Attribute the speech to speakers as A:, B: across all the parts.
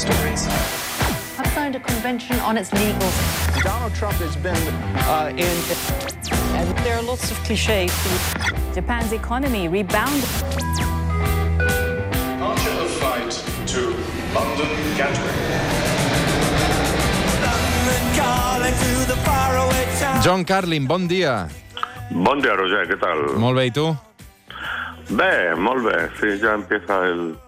A: stories.
B: have signed a convention on its legals.
C: Donald Trump has been uh, in.
B: And there are lots of cliches. Japan's economy rebounded.
D: Departure of flight to London Gatwick.
E: John Carlin, bon dia.
F: Bon dia, Roger, ¿qué tal?
E: Molt bé, i tu?
F: Bé, molt bé. Sí, ya empieza el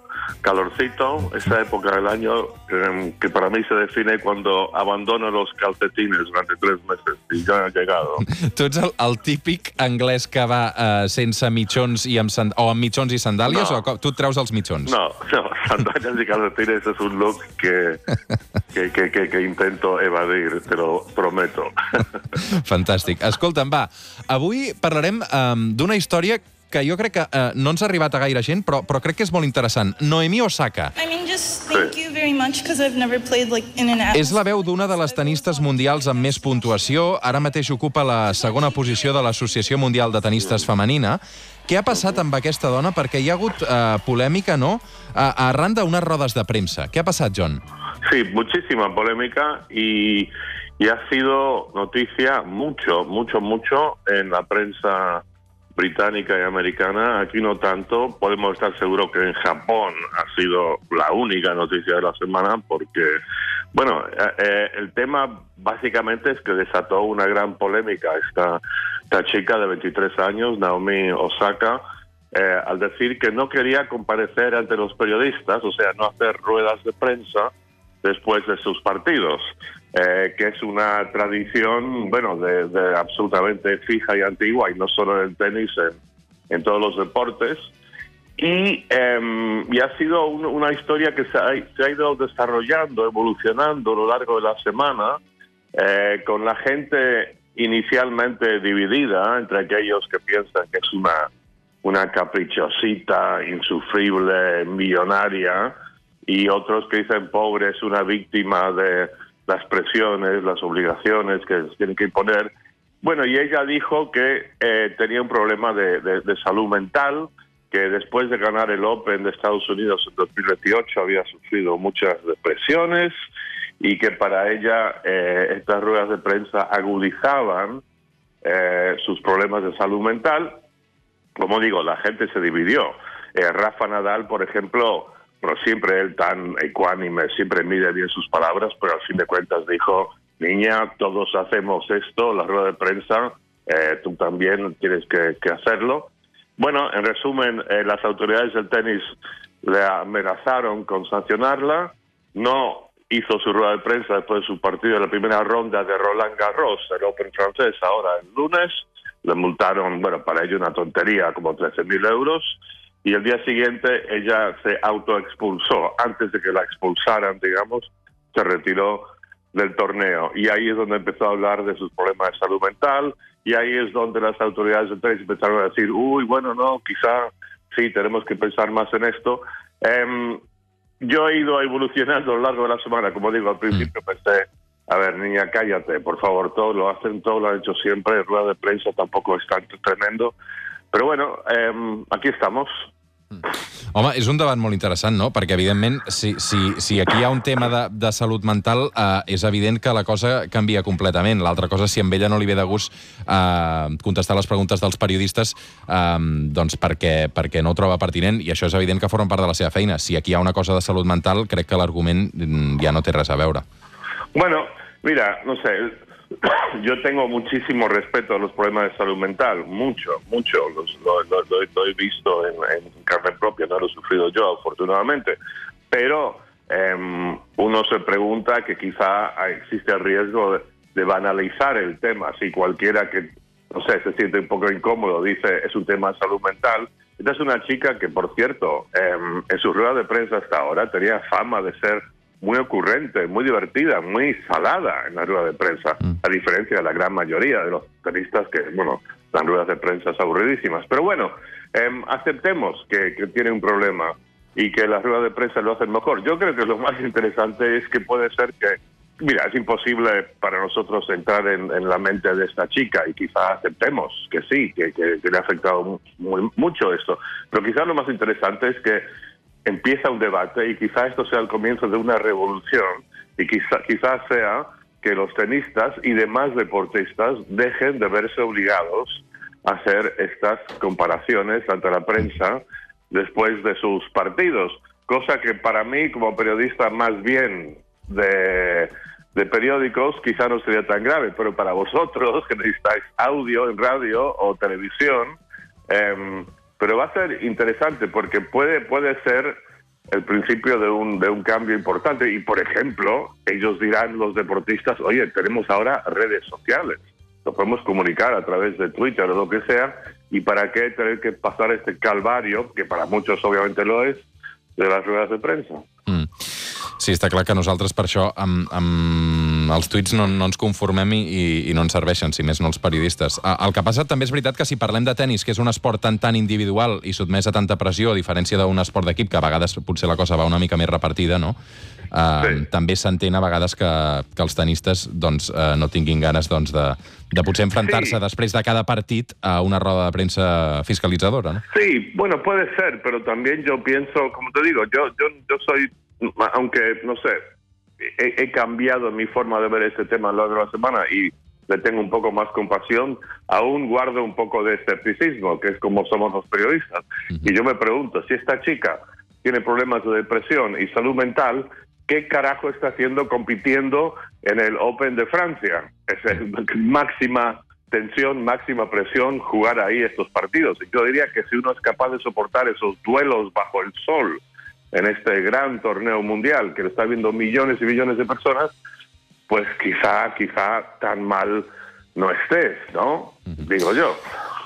F: calorcito, esa época del año eh, que para mí se define cuando abandono los calcetines durante tres meses y ya he llegado.
E: Tu ets el, el típic anglès que va eh, sense mitjons i amb, sand... o amb mitjons i sandàlies,
F: No.
E: o tu et treus els mitjons?
F: No, no, sandalias y calcetines es un look que, que, que, que, que intento evadir, te lo prometo.
E: Fantàstic. Escolta'm, va, avui parlarem um, d'una història que jo crec que uh, no ens ha arribat a gaire gent, però, però crec que és molt interessant. Noemi Osaka.
G: I mean, just thank you very much because I've never played like in an.
E: És la veu d'una de les tenistes mundials amb més puntuació. Ara mateix ocupa la segona posició de l'Associació Mundial de Tenistes Femenina. Què ha passat amb aquesta dona? Perquè hi ha hagut eh, polèmica, no?, a, arran d'unes rodes de premsa. Què ha passat, John?
F: Sí, muchísima polémica y, y ha sido noticia mucho, mucho, mucho en la prensa británica y americana. Aquí no tanto. Podemos estar seguros que en Japón ha sido la única noticia de la semana porque, bueno, eh, eh, el tema básicamente es que desató una gran polémica esta, esta chica de 23 años, Naomi Osaka, eh, al decir que no quería comparecer ante los periodistas, o sea, no hacer ruedas de prensa después de sus partidos, eh, que es una tradición, bueno, de, de absolutamente fija y antigua, y no solo en el tenis, en, en todos los deportes. Y, eh, y ha sido un- una historia que se ha, se ha ido desarrollando, evolucionando a lo largo de la semana, eh, con la gente inicialmente dividida entre aquellos que piensan que es una, una caprichosita, insufrible, millonaria, y otros que dicen pobre es una víctima de las presiones, las obligaciones que tienen que imponer. Bueno, y ella dijo que eh, tenía un problema de, salud mental, que después de ganar el Open de Estados Unidos en 2028 había sufrido muchas depresiones y que para ella eh, estas ruedas de prensa agudizaban eh, sus problemas de salud mental. Como digo, la gente se dividió. Rafa Nadal, por ejemplo, pero siempre él tan ecuánime, siempre mide bien sus palabras, pero al fin de cuentas dijo, niña, todos hacemos esto, la rueda de prensa, eh, tú también tienes que, que hacerlo. Bueno, en resumen, eh, las autoridades del tenis le amenazaron con sancionarla, no hizo su rueda de prensa después de su partido de la primera ronda de Roland Garros, el Open francés, ahora el lunes, le multaron, bueno, para ello una tontería, como 13.000 euros, y el día siguiente ella se autoexpulsó. Antes de que la expulsaran, digamos, se retiró del torneo. Y ahí es donde empezó a hablar de sus problemas de salud mental, y ahí es donde las autoridades del tenis empezaron a decir, uy, bueno, no, quizá sí, tenemos que pensar más en esto. Em, yo he ido evolucionando a lo largo de la semana, como digo, al principio pensé, a ver, niña, cállate, por favor, todo lo hacen, todo lo han hecho siempre, rueda de prensa tampoco es tan tremendo. Pero bueno, em, aquí estamos.
E: Home, és un debat molt interessant, no? Perquè, evidentment, si, si, si aquí hi ha un tema de, de salut mental, eh, és evident que la cosa canvia completament. L'altra cosa, si a ella no li ve de gust eh, contestar les preguntes dels periodistes, eh, doncs perquè, perquè no ho troba pertinent, i això és evident que formen part de la seva feina. Si aquí hi ha una cosa de salut mental, crec que l'argument mm, ja no té res a veure.
F: Bueno, mira, no sé, yo tengo muchísimo respeto a los problemas de salud mental, mucho, mucho, los- lo, he visto en, en carne propia, no lo he sufrido yo, afortunadamente, pero em, uno se pregunta que quizá existe el riesgo de, banalizar el tema, si cualquiera que, no sé, se siente un poco incómodo, dice es un tema de salud mental, esta es una chica que, por cierto, em, en su rueda de prensa hasta ahora tenía fama de ser muy ocurrente, muy divertida, muy salada en la rueda de prensa, a diferencia de la gran mayoría de los tenistas que, bueno, dan ruedas de prensa aburridísimas. Pero bueno, em, aceptemos que, que tiene un problema y que las ruedas de prensa lo hacen mejor. Yo creo que lo más interesante es que puede ser que, mira, es imposible para nosotros entrar en, en la mente de esta chica y quizá aceptemos que sí, que, que- que le ha afectado mu- muy- mucho esto. Pero quizás lo más interesante es que empieza un debate y quizá esto sea el comienzo de una revolución y quizá, quizás sea que los tenistas y demás deportistas dejen de verse obligados a hacer estas comparaciones ante la prensa después de sus partidos, cosa que para mí como periodista más bien de, de periódicos quizá no sería tan grave, pero para vosotros que necesitáis audio en radio o televisión, em, pero va a ser interesante porque puede, puede ser el principio de un, de un cambio importante. Y, por ejemplo, ellos dirán, los deportistas, oye, tenemos ahora redes sociales, lo podemos comunicar a través de Twitter o lo que sea, y para qué tener que pasar este calvario, que para muchos obviamente lo es, de las ruedas de prensa.
E: Mm. Sí, està clar que nosaltres per això amb, amb els tuits no, no ens conformem i, i, i no ens serveixen, si més no els periodistes. El que passa també és veritat que si parlem de tennis, que és un esport tan tan individual i sotmès a tanta pressió, a diferència d'un esport d'equip, que a vegades potser la cosa va una mica més repartida, no? Uh,
F: Sí.
E: També s'entén a vegades que, que els tenistes doncs, uh, no tinguin ganes doncs, de, de potser enfrontar-se
F: Sí.
E: després de cada partit a una roda de premsa fiscalitzadora, no?
F: Sí, bueno, puede ser, pero también yo pienso, como te digo, yo, yo, yo soy, aunque, no sé, he, he cambiado mi forma de ver este tema a lo largo de la semana y le tengo un poco más compasión, aún guardo un poco de escepticismo, que es como somos los periodistas. Y yo me pregunto, si esta chica tiene problemas de depresión y salud mental, ¿qué carajo está haciendo compitiendo en el Open de Francia? Es el- máxima tensión, máxima presión jugar ahí estos partidos. Y yo diría que si uno es capaz de soportar esos duelos bajo el sol en este gran torneo mundial que lo está viendo millones y millones de personas, pues quizá, quizá tan mal no estés, ¿no? Digo yo.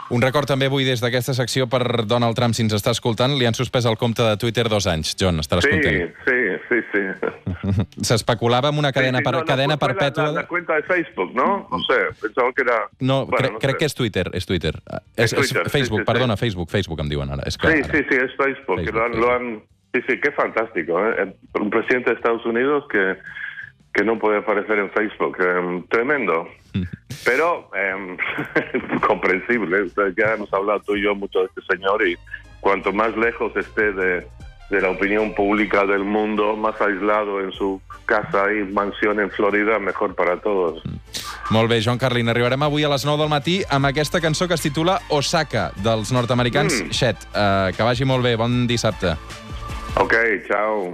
E: Un record també avui des d'aquesta secció per Donald Trump, si ens està escoltant, li han suspès el compte de Twitter dos anys. John, estaràs
F: Sí,
E: content.
F: sí, sí, sí.
E: S'especulava amb una cadena,
F: Sí, sí,
E: per,
F: no, no,
E: cadena
F: la-
E: perpètua...
F: La, la cuenta de Facebook, ¿no? No sé, pensaba que era...
E: No,
F: Bueno,
E: cre
F: no
E: crec
F: sé.
E: que és Twitter, és Twitter.
F: És
E: És, és
F: Twitter, sí,
E: Facebook,
F: sí, sí.
E: perdona, Facebook, Facebook em diuen ara. És clar,
F: Sí,
E: ara.
F: sí, sí, es Facebook. que
E: Facebook,
F: lo han, lo han- sí, sí, qué fantástico. ¿eh? Un presidente de Estados Unidos que, que no puede aparecer en Facebook. em, tremendo. Pero em, comprensible. O sea, ya hemos hablado tú y yo mucho de este señor y cuanto más lejos esté de, de la opinión pública del mundo, más aislado en su casa y mansión en Florida, mejor para todos.
E: Molt bé, Joan Carlin, arribarem avui a les 9 del matí amb aquesta cançó que es titula Osaka, dels nord-americans
F: Mm.
E: Shed. Uh, que vagi molt bé, bon dissabte.
F: Ok, tchau.